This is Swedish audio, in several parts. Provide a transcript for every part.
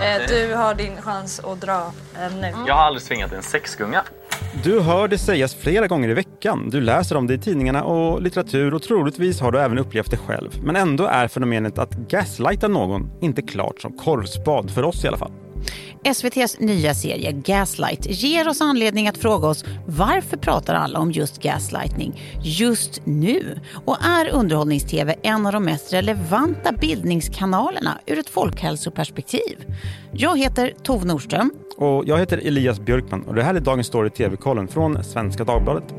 Eh, du har din chans att dra eh, nu. Jag har aldrig svingat en sexgunga. Du hör det sägas flera gånger i veckan. Du läser om det i tidningarna och litteratur och troligtvis har du även upplevt det själv. Men ändå är fenomenet att gaslighta någon inte klart som korvspad, för oss i alla fall. SVTs nya serie Gaslight ger oss anledning att fråga oss varför pratar alla om just gaslightning just nu? Och är underhållnings-tv en av de mest relevanta bildningskanalerna ur ett folkhälsoperspektiv? Jag heter Tove Nordström. Och jag heter Elias Björkman och det här är Dagens Story TV-kollen från Svenska Dagbladet.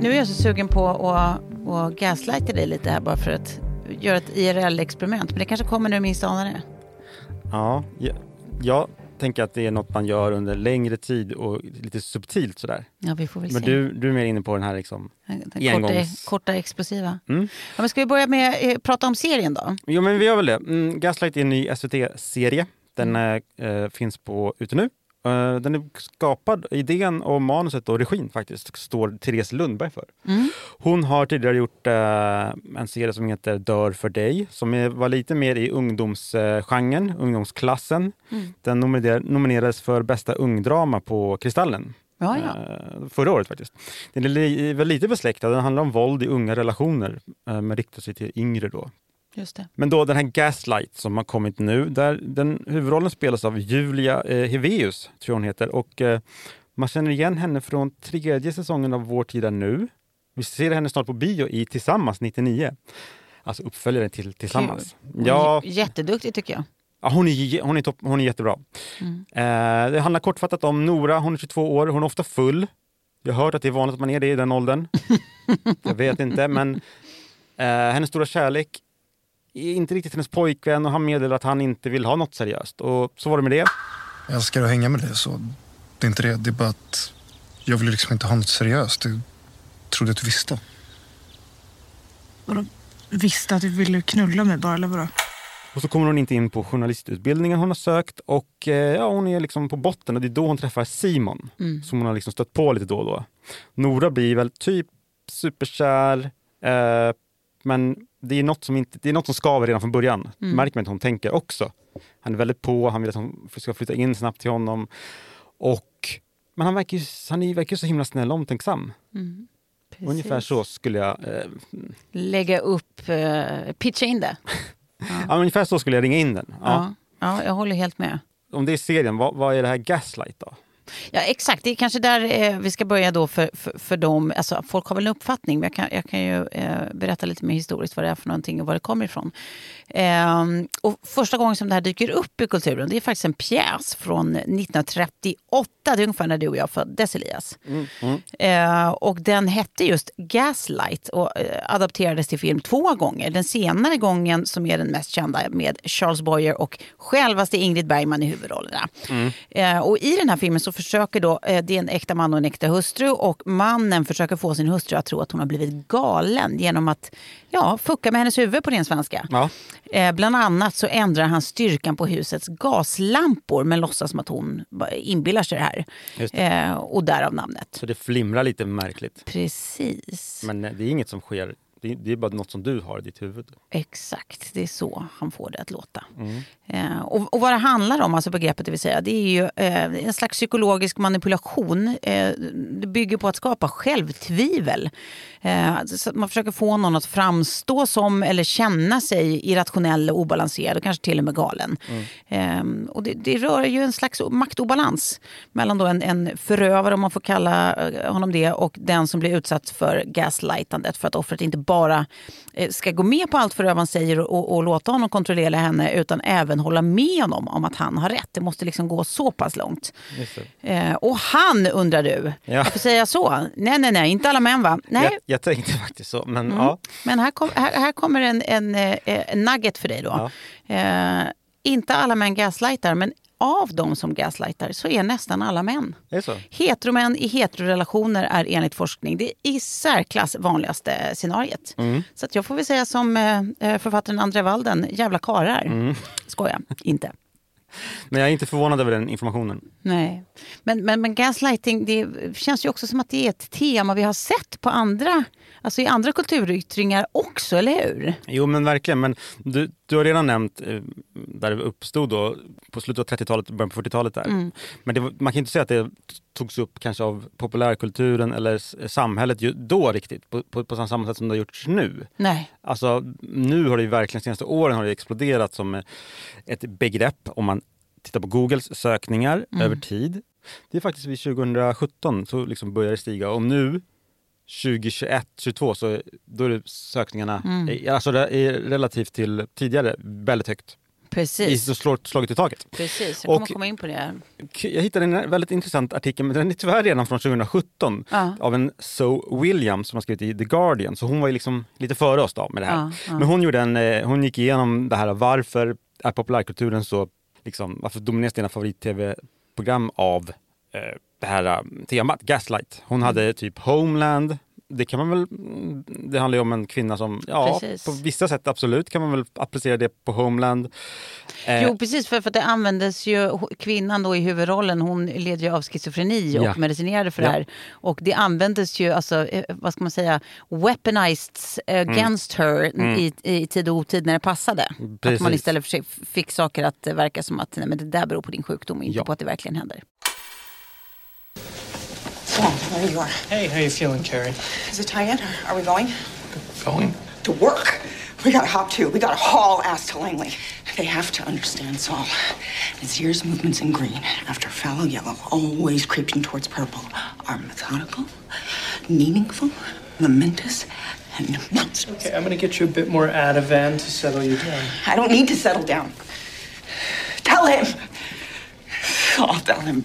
Nu, är jag så sugen på att, att gaslighta dig lite här bara för att göra ett IRL-experiment. Men det kanske kommer nu minst anar det. Ja, jag, jag tänker att det är något man gör under längre tid och lite subtilt sådär. Ja, vi får väl Men se. du, du är mer inne på den här liksom Den korta, engångs... korta explosiva. Mm. Ja, men ska vi börja med eh, prata om serien då? Jo, men vi gör väl det. Mm, Gaslight är en ny SVT-serie. Den eh, finns på ute nu. Eh, den är skapad, idén och manuset och regin faktiskt, står Therese Lundberg för. Mm. Hon har tidigare gjort eh, en serie som heter Dör för dig, som var lite mer i ungdomsgenren, ungdomsklassen. Mm. Den nominerades, för bästa ungdrama på Kristallen. Ja, ja. Eh, förra året faktiskt. Den är väl lite besläktad, den handlar om våld i unga relationer, men riktar sig till yngre då. Just det. Men då den här Gaslight som har kommit nu, där den huvudrollen spelas av Julia eh, Heveus, tror jag hon heter. Och eh, man känner igen henne från tredje säsongen av Vår tid är nu. Vi ser henne snart på bio i Tillsammans 99. Alltså uppföljare till Tillsammans. Hon Ja, jätteduktig tycker jag. ja, hon, är, hon, är topp, hon är jättebra. Mm. Eh, det handlar kortfattat om Nora, hon är 22 år, hon är ofta full. Jag har hört att det är vanligt att man är det i den åldern. jag vet inte, men eh, hennes stora kärlek är inte riktigt hennes pojkvän och han meddelar att han inte vill ha något seriöst. Och så var det med det. Jag älskar att hänga med dig så. Det är inte det. Det är bara att jag vill liksom inte ha något seriöst. Det trodde att du visste. Vadå? Visste att du ville knulla mig bara, eller vadå? Och så kommer hon inte in på journalistutbildningen hon har sökt och eh, ja, hon är liksom på botten och det är då hon träffar Simon Mm. som hon har liksom stött på lite då och då. Nora blir väl typ superkär eh, men det är, något som inte, det är något som skaver redan från början. Mm. Märker man att hon tänker också. Han är väldigt på, han vill att hon ska flytta in snabbt till honom. Och, men han verkar ju han verkar så himla snäll och omtänksam. Mm. Ungefär så skulle jag eh, Lägga upp, eh, pitcha in det. ja, ungefär så skulle jag ringa in den. Ja. Ja. ja, jag håller helt med. Om det är serien, vad, vad är det här Gaslight då? Ja, exakt. Det är kanske där eh, vi ska börja då för, för, för dem. Alltså, folk har väl en uppfattning, men jag kan, jag kan ju eh, berätta lite mer historiskt vad det är för någonting och var det kommer ifrån. Eh, och första gången som det här dyker upp i kulturen, det är faktiskt en pjäs från 1938. Är ungefär när du och jag föddes, Elias. Eh, och den hette just Gaslight och eh, adapterades till film två gånger. Den senare gången, som är den mest kända, med Charles Boyer och självaste Ingrid Bergman i huvudrollerna. Eh, och I den här filmen så försöker då, eh, det är en äkta man och en äkta hustru och mannen försöker få sin hustru att tro att hon har blivit galen genom att ja, fucka med hennes huvud på ren svenska. Ja. Eh, bland annat så ändrar han styrkan på husets gaslampor men låtsas som att hon inbillar sig det här. Det. Eh, och därav namnet. Så det flimrar lite märkligt. Precis. Men eh, det är inget som sker, det är, det är bara något som du har i ditt huvud. Exakt, det är så han får det att låta. Mm. Eh, och, och vad det handlar om, alltså begreppet det vill säga, det är ju eh, en slags psykologisk manipulation. Eh, det bygger på att skapa självtvivel. Eh, så att man försöker få någon att framstå som eller känna sig irrationell och obalanserad och kanske till och med galen. Eh, och det, det rör ju en slags maktobalans mellan då en, en förövare, om man får kalla eh, honom det, och den som blir utsatt för gaslightandet för att offret inte bara eh, ska gå med på allt förövaren säger och, och, låta honom kontrollera henne utan även hålla med honom om att han har rätt. Det måste liksom gå så pass långt. Eh, och han undrar du, Ja. varför säger jag så? Nej, nej, nej, inte alla män va? Nej, Jag, jag tänkte faktiskt så, men Mm. ja. men här, kom, här, här kommer en, en, eh, en nugget för dig då. Eh, inte alla män gaslightar, men av de som gaslightar så är nästan alla män. Heteromän i heterorelationer är enligt forskning det i särklass vanligaste scenariet. Mm. Så att jag får väl säga som eh, författaren André Walden, jävla karar. Mm. Skoja, inte. Men jag är inte förvånad över den informationen. Nej. Men, men, men gaslighting, det känns ju också som att det är ett tema vi har sett på andra, alltså i andra kulturyttringar också, eller hur? Jo men verkligen, men du, du har redan nämnt eh, där det uppstod då på slutet av 30-talet, början på 40-talet där. Mm. Men det, man kan inte säga att det togs upp kanske av populärkulturen eller samhället då riktigt på, på, på samma sätt som det har gjorts nu. Nej. Alltså nu har det verkligen, de senaste åren har det exploderat som eh, ett begrepp om man tittar på Googles sökningar Mm. över tid. Det är faktiskt vid 2017 så liksom börjar det stiga och nu 2021, 2022 så då är sökningarna, Mm. alltså det är relativt till tidigare väldigt högt. I, Precis. så slår, slagit i taget. Precis, jag kommer Och- komma in på det. Jag hittade en väldigt intressant artikel, men den är tyvärr redan från 2017 Ja. av en Zoe Williams som har skrivit i The Guardian. Så hon var liksom lite före oss då med det här. Ja, ja. Men hon, gjorde en, eh, hon gick igenom det här varför är populärkulturen så, liksom, varför domineras dina favorit-tv-program av eh, det här eh, temat, Gaslight. Hon hade typ Homeland, det kan man väl, mm, det handlar ju om en kvinna som, ja Precis. på vissa sätt absolut kan man väl applicera det på Homeland. Eh, Jo, precis. För, för det användes ju, kvinnan då i huvudrollen, hon led ju av schizofreni och Ja. medicinerade för Ja. det här. Och det användes ju, alltså, eh, vad ska man säga, weaponized Mm. against her i, i tid och otid när det passade. Att man Precis. istället för sig fick saker att eh, verka som att nej, men det där beror på din sjukdom och inte Ja. på att det verkligen händer. So, there you are. Hey, how you feeling, Carrie? Is it tie-in? Are we going? Going? To work. We gotta hop to. We gotta haul ass to Langley. They have to understand Saul. Nazir's movements in green after fallow yellow, always creeping towards purple, are methodical, meaningful, momentous, and monstrous. Okay, I'm gonna get you a bit more Ativan to settle you down. I don't need to settle down. Tell him. I'll tell him.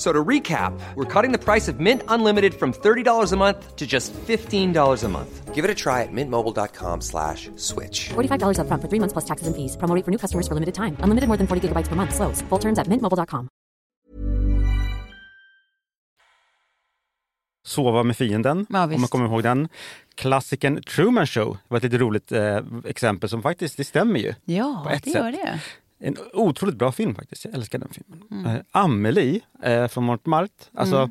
F- So to recap, we're cutting the price of Mint Unlimited from $30 a month to just $15 a month. Give it a try at mintmobile.com slash switch. $45 upfront for three months plus taxes and fees. Promo rate for new customers for limited time. Unlimited more than 40 gigabytes per month. Slows. Full terms at mintmobile.com. Sova med fienden, Ja, om man kommer ihåg den. Klassikern Truman Show var ett lite roligt eh, exempel som faktiskt, det stämmer ju. Ja, På ett det sätt. gör det. En otroligt bra film faktiskt, jag älskar den filmen. Eh, Amelie eh, från Montmartre, alltså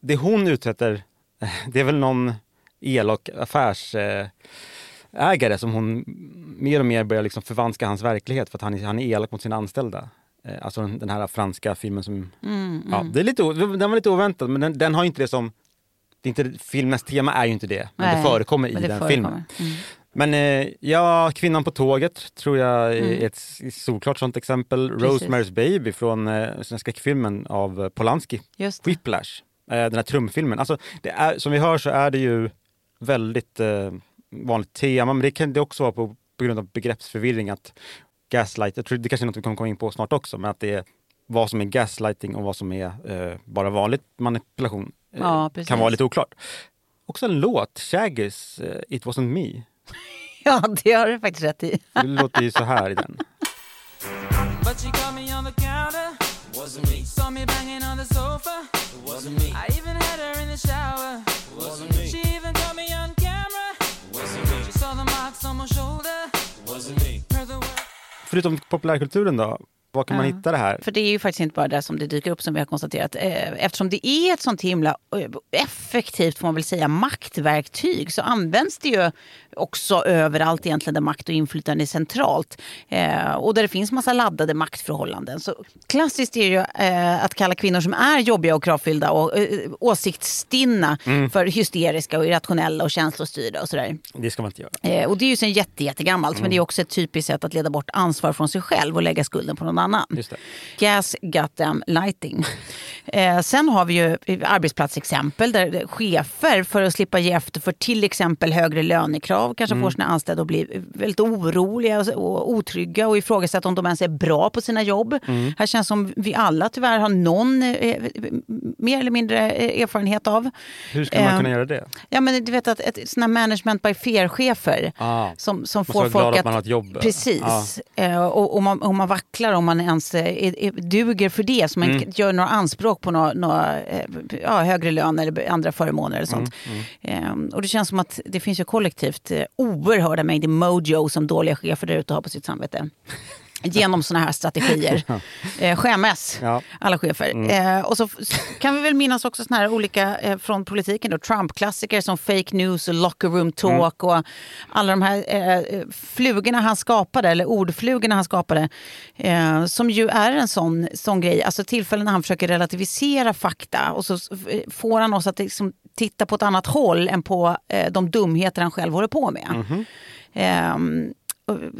det hon utsätter, eh, det är väl någon elak affärsägare eh, som hon mer och mer börjar liksom förvanska hans verklighet för att han är, han är elak mot sina anställda. Eh, alltså den, den här franska filmen som, ja, det är lite, den var lite oväntad men den, den har inte det som, det inte, filmens tema är ju inte det, men Nej, det förekommer i det den förekommer. filmen. Mm. Men eh, ja, Kvinnan på tåget tror jag är ett s- solklart sånt exempel. Precis. Rosemary's Baby från eh, den skräckfilmen av eh, Polanski. Just det. Whiplash, eh, den här trumfilmen. Alltså, det är, som vi hör så är det ju väldigt eh, vanligt tema, men det kan det också vara på, på grund av begreppsförvirring att gaslight, jag tror det kanske är något vi kommer komma in på snart också, men att det är vad som är gaslighting och vad som är eh, bara vanlig manipulation Ja, kan vara lite oklart. Också en låt, Shaggys It wasn't me. Ja, det har du faktiskt rätt i. Det låter ju så här i den. But she caught me on the counter. Wasn't me. Saw me banging on the sofa. Wasn't me. I even had her in the shower. Wasn't me. She even caught me on camera. Wasn't me. She saw the marks on my shoulder. Wasn't me. Heard the word. Förutom populärkulturen då, var kan man Ja. hitta det här? För det är ju faktiskt inte bara där som det dyker upp som vi har konstaterat. Eh, Eftersom det är ett sånt himla eh, effektivt, får man väl säga, maktverktyg så används det ju också överallt egentligen där makt och inflytande är centralt. Eh, och där det finns massa laddade maktförhållanden. Så klassiskt är ju eh, att kalla kvinnor som är jobbiga och kravfyllda och eh, åsiktsstinna för hysteriska och irrationella och känslostyrda och sådär. Det ska man inte göra. Eh, och det är ju sen jätte, jättegammalt men det är också ett typiskt sätt att leda bort ansvar från sig själv och lägga skulden på någon annan. Gas goddamn lighting. Eh, sen har vi ju arbetsplatsexempel där chefer för att slippa ge efter för till exempel högre lönekrav kanske Mm. får sina anställda att bli väldigt oroliga och- otrygga och ifrågasätta om de ens är bra på sina jobb. Mm. Här känns som vi alla tyvärr har någon eh, mer eller mindre eh, erfarenhet av. Hur ska man Eh, kunna göra det? Ja, men du vet att ett, såna management by fear-chefer Ah. som, som får folk att man har ett jobb. Precis. Ja. Eh, och, och, man, och man vacklar om man ens eh, är, är, duger för det. Så man Mm. gör några anspråk på några, några eh, ja, högre lön eller andra förmåner eller sånt. Mm, Eh, och det känns som att det finns ju kollektivt eh, oerhörda mängder mojo som dåliga chefer där ute har på sitt samvete. Genom såna här strategier. Eh, skämmes Ja. alla chefer. Mm. Eh, och så kan vi väl minnas också såna här olika eh, från politiken då, Trump-klassiker som fake news och locker room talk och alla de här eh, flugorna han skapade, eller ordflugorna han skapade, eh, som ju är en sån, sån grej, alltså tillfällen när han försöker relativisera fakta och så f- får han oss att liksom titta på ett annat håll än på eh, de dumheter han själv håller på med. Ehm,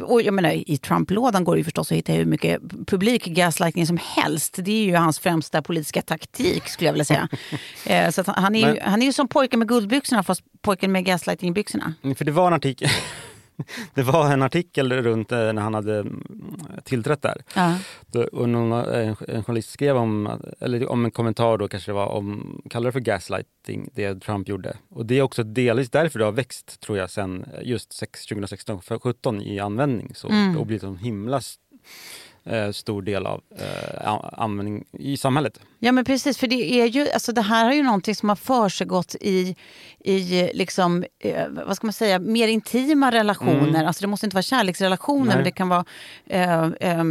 och- jag menar, I Trump-lådan går det ju förstås att hitta hur mycket publik gaslightning som helst. Det är ju hans främsta politiska taktik skulle jag vilja säga. Eh, så han, är ju, Men- han är ju som pojken med guldbyxorna fast pojken med gaslighting-byxorna. Mm, För det var en artikel, det var en artikel runt eh, när han hade mm, tillträtt där. Ja. Och någon, en, en journalist skrev om, eller om en kommentar då kanske det var om, kallade det för gaslighting, det Trump gjorde. Och det är också delvis därför det har växt tror jag sen just sex- 2016-17 i användning så, Mm. och blivit en himla eh, stor del av eh, användning i samhället. Ja men precis, för det är ju, alltså det här är ju någonting som har försiggått i, i liksom, eh, vad ska man säga, mer intima relationer. Mm. Alltså det måste inte vara kärleksrelationer, Nej. men det kan vara eh,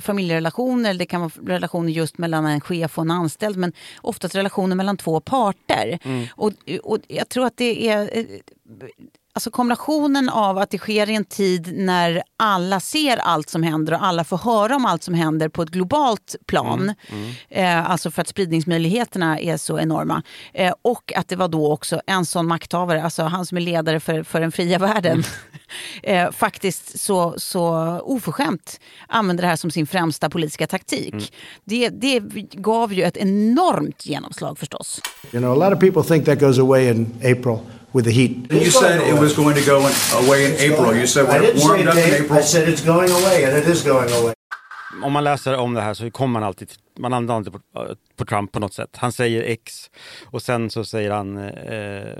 familjerelationer, det kan vara relationer just mellan en chef och en anställd, men oftast relationer mellan två parter. Mm. Och, och jag tror att det är eh, Alltså kombinationen av att det sker i en tid när alla ser allt som händer och alla får höra om allt som händer på ett globalt plan. Eh, alltså för att spridningsmöjligheterna är så enorma. Eh, och att det var då också en sån makthavare, alltså han som är ledare för, för den fria världen, eh, faktiskt så, så oförskämt använder det här som sin främsta politiska taktik. Det, det gav ju ett enormt genomslag förstås. You know, a lot of people think that goes away in April with the heat. You said it was going to go in, away in April. You said when it warmed up in. April. I said it's going away, and it is going away. Om man läser om det här så kommer man alltid, man landar alltid på, på Trump på något sätt. Han säger X och sen så säger han eh,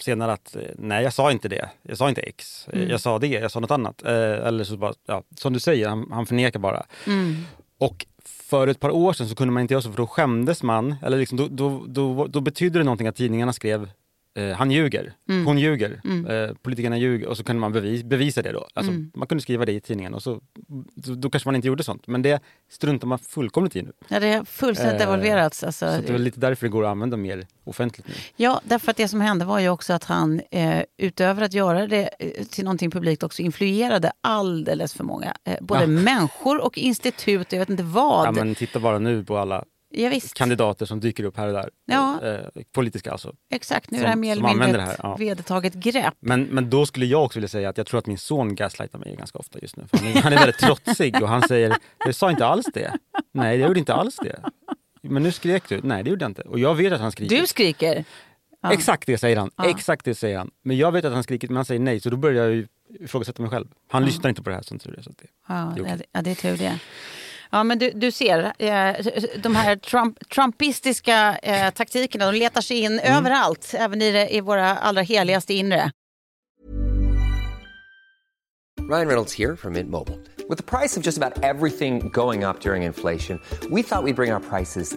senare att eh, nej jag sa inte det, jag sa inte X, Eh, Mm. jag sa det, jag sa något annat. Eh, eller så bara, ja, som du säger, han, han förnekar bara. Mm. Och för ett par år sedan så kunde man inte göra så för då skämdes man, eller liksom, då, då, då, då betydde det någonting att tidningarna skrev eh, han ljuger, Mm. hon ljuger, Mm. eh, politikerna ljuger och så kunde man bevis, bevisa det då. Alltså, Mm. Man kunde skriva det i tidningen och så, då, då kanske man inte gjorde sånt. Men det struntar man fullkomligt i nu. Ja, det är fullständigt Eh, devalverats. Alltså, Så det är lite därför det går att använda mer offentligt nu. Ja, därför att det som hände var ju också att han eh, utöver att göra det eh, till någonting publikt också influerade alldeles för många. Eh, både Ja. människor och institut, jag vet inte vad. Ja, men titta bara nu på alla Ja, kandidater som dyker upp här och där. Ja. Eh, politiska alltså. Exakt, nu är det mer eller mindre ett ja. vedertaget grepp. Men, men då skulle jag också vilja säga att jag tror att min son gaslightar mig ganska ofta just nu. Han, är, han är väldigt trotsig och han säger, jag sa inte alls det. Nej, jag gjorde inte alls det. Men nu skrek du. Nej, det gjorde jag inte. Och jag vet att han skriker. Du skriker. Ja. Exakt det säger han. Exakt det säger han. Men jag vet att han skriker, men han säger nej. Så då börjar jag ju ifrågasätta mig själv. Han lyssnar inte på det här som tur är. Så det, Ja, det är det, okej. ja, det är tur det. Ja, men du, du ser, eh, de här Trump, trumpistiska eh, taktikerna, de letar sig in Mm. överallt, även i, det, i våra allra heligaste inre. Ryan Reynolds here from Mint Mobile. With the price of just about everything going up during inflation, we thought we'd bring our prices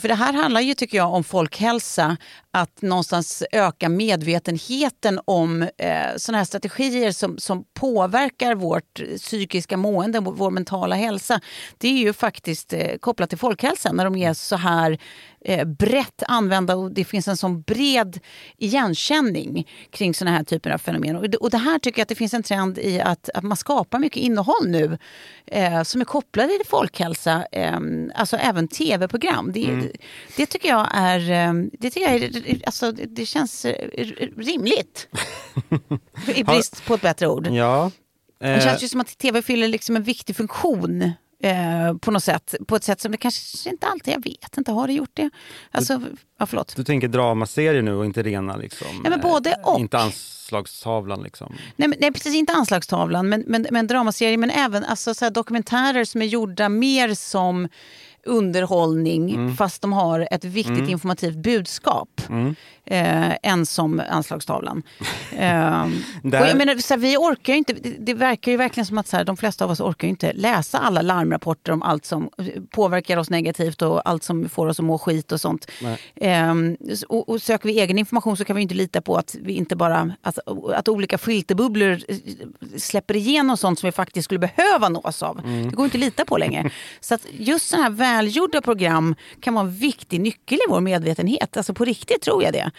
För det här handlar ju, tycker jag, om folkhälsa. Att någonstans öka medvetenheten om eh, sådana här strategier som, som påverkar vårt psykiska mående, vår, vår mentala hälsa. Det är ju faktiskt eh, kopplat till folkhälsan när de är så här eh, brett använda och det finns en sån bred igenkänning kring såna här typer av fenomen. Och det, och det här tycker jag att det finns en trend i att, att man skapar mycket innehåll nu eh, som är kopplade till folkhälsa, eh, alltså även tv-program. Det, Mm. det tycker jag är, eh, det, tycker jag är, alltså, det känns eh, rimligt. I brist på ett bättre ord. Ja. Det Eh, känns ju som att tv fyller liksom en viktig funktion eh, på något sätt. På ett sätt som det kanske inte alltid, jag vet inte, har det gjort det? Alltså, ja förlåt. Du tänker dramaserie nu och inte rena liksom? Ja, men både eh, och. Inte anslagstavlan liksom? Nej, men, nej precis, inte anslagstavlan, men, men, men dramaserie, men även alltså, så här, dokumentärer som är gjorda mer som underhållning Mm. fast de har ett viktigt Mm. informativt budskap Mm. eh, än som anslagstavlan. eh, jag menar, så här, vi orkar ju inte, det, det verkar ju verkligen som att så här, de flesta av oss orkar inte läsa alla larmrapporter om allt som eh, påverkar oss negativt och allt som får oss att må skit och sånt. Ehm, och, och söker vi egen information så kan vi inte lita på att vi inte bara att, att olika filterbubblor eh, släpper igenom sånt som vi faktiskt skulle behöva nås av. Mm. Det går inte att lita på längre. Så att just sådana här välgjorda program kan vara en viktig nyckel i vår medvetenhet. Alltså på riktigt tror jag det.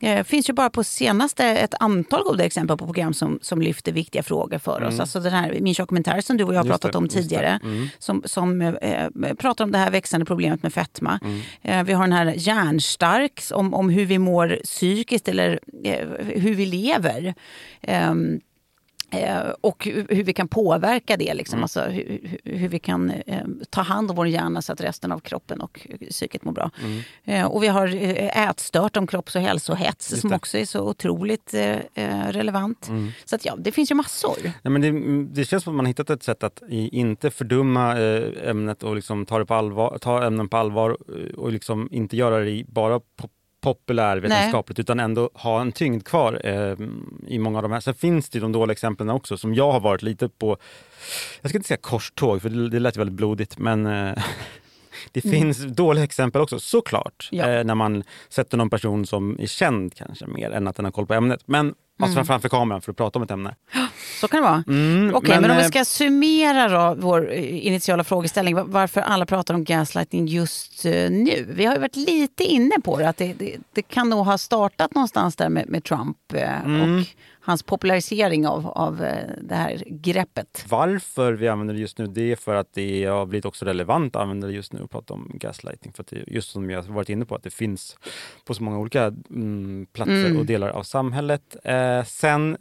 Det finns ju bara på senaste ett antal goda exempel på program som, som lyfter viktiga frågor för oss. Mm. Alltså den här Min dokumentär som du och jag har pratat det, om tidigare. Mm. Som, som eh, pratar om det här växande problemet med fetma. Mm. Eh, vi har den här Hjärnstark om, om hur vi mår psykiskt eller eh, hur vi lever. Eh, och hur vi kan påverka det. Liksom. Mm. Alltså, hur, hur- vi kan eh, ta hand om vår hjärna så att resten av kroppen och psyket mår bra. Mm. Eh, och vi har eh, ätstört om kropps och hälsohets Just som det. också är så otroligt eh, eh, relevant. Mm. Så att, ja, det finns ju massor. Nej, men det, det känns som att man hittat ett sätt att inte fördumma eh, ämnet och liksom ta, det på allvar, ta ämnen på allvar eh, och liksom inte göra det bara pop, populärvetenskapligt utan ändå ha en tyngd kvar eh, i många av de här. Sen finns det ju de dåliga exemplen också som jag har varit lite på, jag ska inte säga korståg för det, det lät ju väldigt blodigt men eh, det Mm. finns dåliga exempel också såklart. Ja. Eh, när man sätter någon person som är känd kanske mer än att den har koll på ämnet. Men alltså Mm. framför kameran för att prata om ett ämne. Så kan det vara. Mm, Okej, men, om vi eh, ska summera då vår eh, initiala frågeställning, va- varför alla pratar om gaslighting just eh, nu. Vi har ju varit lite inne på det, att det, det, det kan nog ha startat någonstans där med, med Trump Mm. och hans popularisering av, av eh, det här greppet. Varför vi använder det just nu, det är för att det har blivit också relevant att använda det just nu och prata om gaslighting. För att det, just som jag varit inne på, att det finns på så många olika mm, platser Mm. och delar av samhället. Eh, sen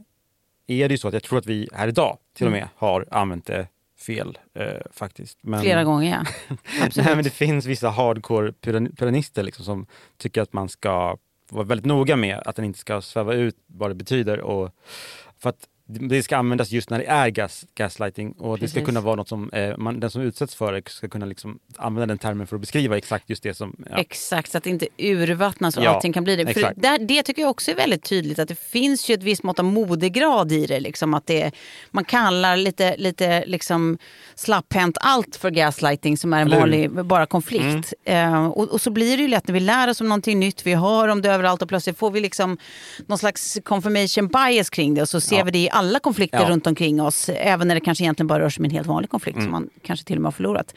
är det ju så att jag tror att vi här idag till och med Mm. har använt det fel eh, faktiskt. Men, Flera gånger, ja. Nej, men det finns vissa hardcore pyran- pyranister liksom, som tycker att man ska vara väldigt noga med att den inte ska sväva ut vad det betyder. Och, för att det ska användas just när det är gas, gaslighting och det ska Precis. kunna vara något som eh, man, den som utsätts för det ska kunna liksom använda den termen för att beskriva exakt just det som... Ja. Exakt, så att det inte urvattnas och Ja, allting kan bli det. För där, det tycker jag också är väldigt tydligt att det finns ju ett visst mått av modegrad i det. Liksom, att det man kallar lite, lite liksom slapphänt allt för gaslighting som är en vanlig bara konflikt. Eh, och, och så blir det ju lätt när vi lär oss om någonting nytt, vi hör om det överallt och plötsligt får vi liksom någon slags confirmation bias kring det och så ser Ja. vi det i alla konflikter Ja. runt omkring oss. Även när det kanske egentligen bara rör sig om en helt vanlig konflikt Mm. som man kanske till och med har förlorat.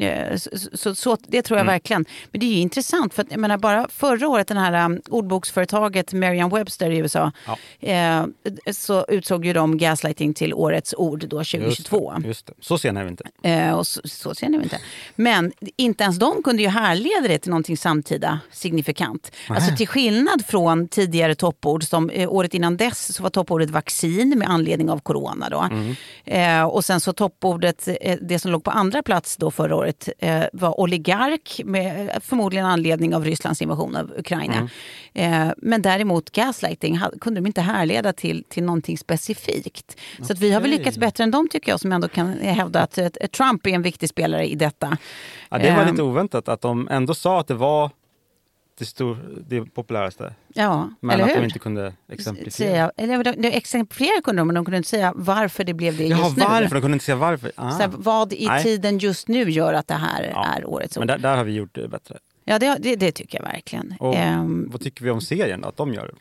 Eh, Så, så, så det tror jag Mm. verkligen. Men det är ju intressant för att jag menar bara förra året den här um, ordboksföretaget Merriam-Webster i USA Ja. eh, så utsåg ju de gaslighting till årets ord då 2022. Just det, just det. Så sen är vi inte. Eh, och så, så ser ni inte. Men inte ens de kunde ju härleda det till någonting samtida signifikant. Nej. Alltså till skillnad från tidigare toppord, som eh, året innan dess så var toppordet vaccin med anledning av corona. Då. Mm. Eh, och sen så toppordet, eh, det som låg på andra plats då förra året eh, var oligark med eh, förmodligen anledning av Rysslands invasion av Ukraina. Eh, men däremot gaslighting kunde de inte härleda till, till någonting specifikt. Så att vi har väl lyckats bättre än de tycker jag som ändå kan hävda att eh, Trump är en viktig spelare i detta. Ja, det var Eh, lite oväntat att de ändå sa att det var det, stor, det populäraste. Ja, Men eller att hur? de inte kunde exemplifiera. Säga, eller de, de exemplifiera kunde de, men de kunde inte säga varför det blev det Jaha, just nu. varför? De kunde inte säga varför. Ah. Så här, vad i Nej. tiden just nu gör att det här Ja. är årets Men ord? där, där har vi gjort det bättre. Ja, det, det, det tycker jag verkligen. Och Ehm, vad tycker vi om serien då, att de gör?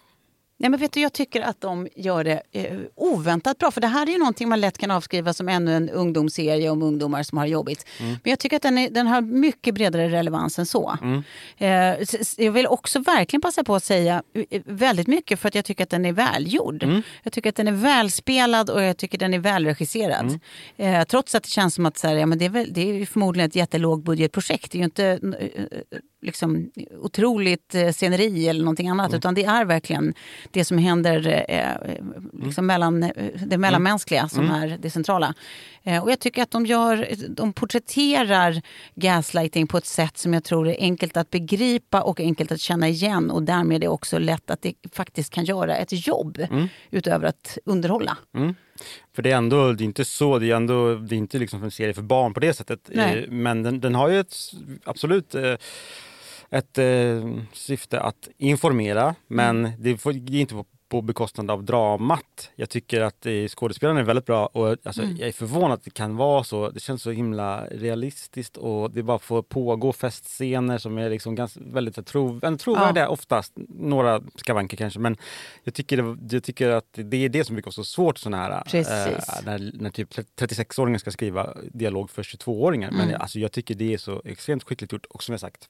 Nej, men vet du, jag tycker att de gör det eh, oväntat bra. För det här är ju någonting man lätt kan avskriva som ännu en ungdomsserie om ungdomar som har jobbigt. Mm. Men jag tycker att den, är, den har mycket bredare relevans än så. Mm. Eh, jag vill också verkligen passa på att säga eh, väldigt mycket för att jag tycker att den är välgjord. Mm. Jag tycker att den är välspelad och jag tycker den är välregisserad. Eh, trots att det känns som att så här, ja, men det, är väl, det är förmodligen ett jättelågbudgetprojekt. Det är ju inte eh, liksom, otroligt eh, sceneri eller någonting annat. Utan det är verkligen det som händer eh, liksom mellan, eh, det mellanmänskliga som Mm. är det centrala. Eh, och jag tycker att de, gör, de porträtterar gaslighting på ett sätt som jag tror är enkelt att begripa och enkelt att känna igen. Och därmed är det också lätt att det faktiskt kan göra ett jobb Mm. utöver att underhålla. Mm. För det är ändå, det är inte så, det är ändå, det är inte liksom en serie för barn på det sättet. Nej. Eh, Men den, den har ju ett, absolut eh, ett eh, syfte att informera, men Mm. det, får, det är inte på, på bekostnad av dramat. Jag tycker att eh, skådespelarna är väldigt bra och alltså, Mm. jag är förvånad att det kan vara så. Det känns så himla realistiskt och det bara får pågå festscener som är liksom ganska, väldigt trovärdiga oftast. Några skavanker kanske, men jag tycker, det- jag tycker att det är det som brukar vara så svårt såna här eh, när, när typ 36-åringar ska skriva dialog för 22-åringar. Men Mm. alltså, jag tycker det är så extremt skickligt gjort och som jag sagt,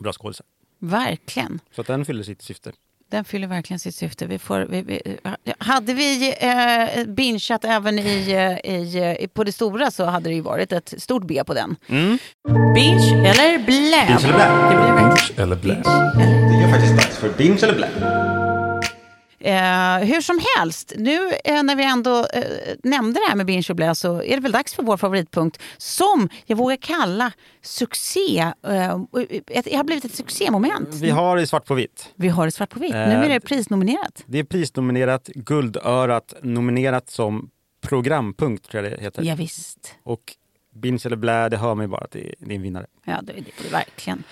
bra skådisar. Verkligen. Så att den fyller sitt syfte. Den fyller verkligen sitt syfte. Vi får, vi, vi, hade vi eh, bingeat även i, eh, i, eh, på det stora så hade det ju varit ett stort B på den. Mm. Binge eller blä? Binge eller blä? Det blir verkligen- Binge eller blä? Det är faktiskt dags för binge eller blä. Eh, hur som helst, nu eh, när vi ändå eh, nämnde det här med binge och blä så är det väl dags för vår favoritpunkt som jag vågar kalla succé. Eh, ett, det har blivit ett succémoment. Vi har i svart på vitt. Vi har det svart på vitt. Eh, Nu är det prisnominerat. Det är prisnominerat, Guldörat nominerat som programpunkt tror jag det heter. Ja, visst. Och binge eller blä, det hör man ju bara att det är, det är en vinnare. Ja, det är det verkligen.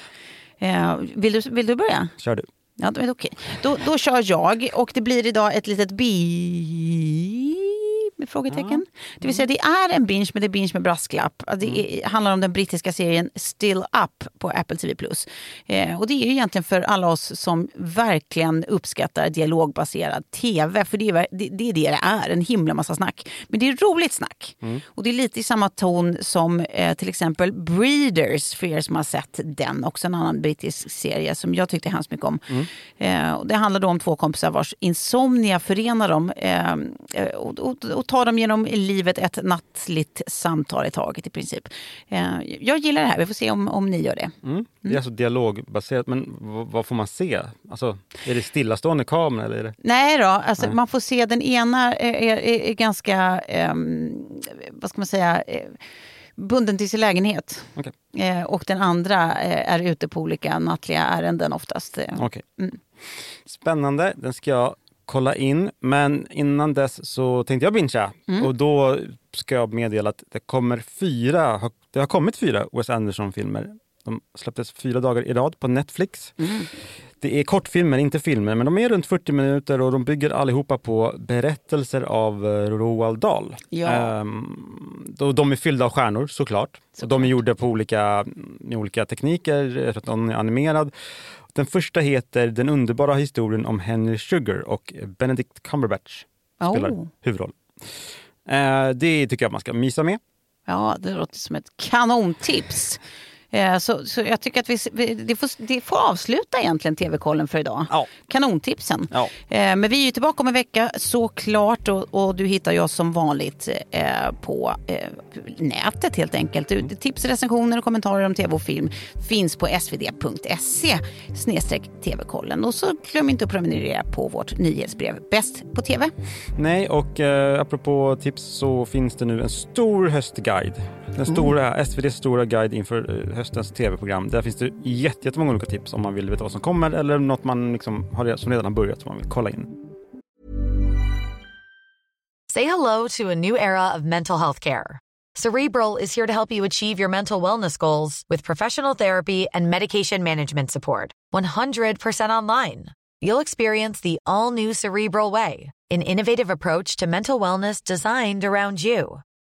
Eh, vill, du, vill du börja? Kör du. Ja, då är det okej. Då, då kör jag och det blir idag ett litet bi med frågetecken. Det vill säga det är en binge men det är binge med brasklapp. Det är, handlar om den brittiska serien Still Up på Apple TV+. Eh, och det är ju egentligen för alla oss som verkligen uppskattar dialogbaserad TV. För det är, det, det är det det är, en himla massa snack. Men det är roligt snack. Och det är lite i samma ton som eh, till exempel Breeders, för er som har sett den. Också en annan brittisk serie som jag tyckte hemskt mycket om. Eh, och det handlar då om två kompisar vars insomnia förenar dem eh, eh, och, och, och tar dem genom livet ett nattligt samtal i taget i princip. Eh, jag gillar det här, vi får se om, om ni gör det. Mm. Det är alltså dialogbaserat, men vad, får man se? Alltså, är det stillastående kamera eller? Det... Nej då, alltså Nej. man får se den ena är, är, är ganska, ehm, vad ska man säga, eh, bunden till sin lägenhet. Okej. Eh, och den andra eh, är ute på olika nattliga ärenden oftast. Eh, Okej. Mm. Spännande, den ska jag kolla in. Men innan dess så tänkte jag bingea. Mm. Och då ska jag meddela att det kommer fyra, det har kommit fyra Wes Anderson-filmer. De släpptes fyra dagar i rad på Netflix. Mm. Det är kortfilmer, inte filmer, men de är runt 40 minuter och de bygger allihopa på berättelser av eh, Roald Dahl. Ja. Ehm, de är fyllda av stjärnor såklart. Och de är gjorda på olika, med olika tekniker, jag tror att de är animerad. Den första heter Den underbara historien om Henry Sugar och Benedict Cumberbatch spelar Oh. huvudroll. Eh, det tycker jag man ska mysa med. Ja, det låter som ett kanontips. Eh, Så, så jag tycker att vi, vi, det, får, det får avsluta egentligen TV-kollen för idag. Kanontipsen. Ja. Eh, Men vi är tillbaka om en vecka såklart och, och du hittar ju oss som vanligt eh, på nätet helt enkelt. Du- Tips, recensioner och kommentarer om tv och film finns på svd.se snedstreck tv-kollen. Och så glöm inte att prenumerera på vårt nyhetsbrev Bäst på tv. Nej, och eh, apropå tips så finns det nu en stor höstguide. Den stora, SVDs stora guide inför eh, höstens tv-program. Där finns det jätte- jättemånga olika tips om man vill veta vad som kommer eller något man liksom har, som redan har börjat som man vill kolla in. Say hello to a new era of mental health care. Cerebral is here to help you achieve your mental wellness goals with professional therapy and medication management support. 100% online. You'll experience the all new Cerebral Way, an innovative approach to mental wellness designed around you.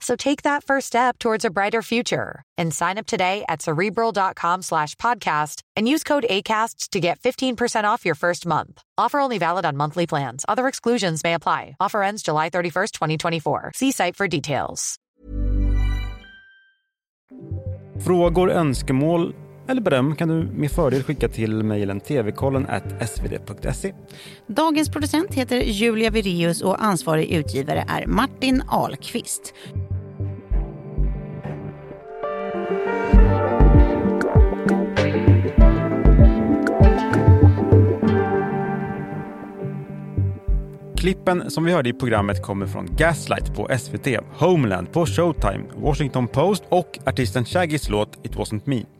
So take that first step towards a brighter future and sign up today at cerebral.com slash podcast and use code ACAST to get 15% off your first month. Offer only valid on monthly plans. Other exclusions may apply. Offer ends July 31st, 2024. See site for details. Frågor, önskemål eller beröm kan du med fördel skicka till mejlen tvkollen svd.se. Dagens producent heter Julia Vireus och ansvarig utgivare är Martin Ahlqvist. Klippen som vi hörde i programmet kommer från Gaslight på SVT, Homeland på Showtime, Washington Post och artisten Shaggys låt It wasn't me.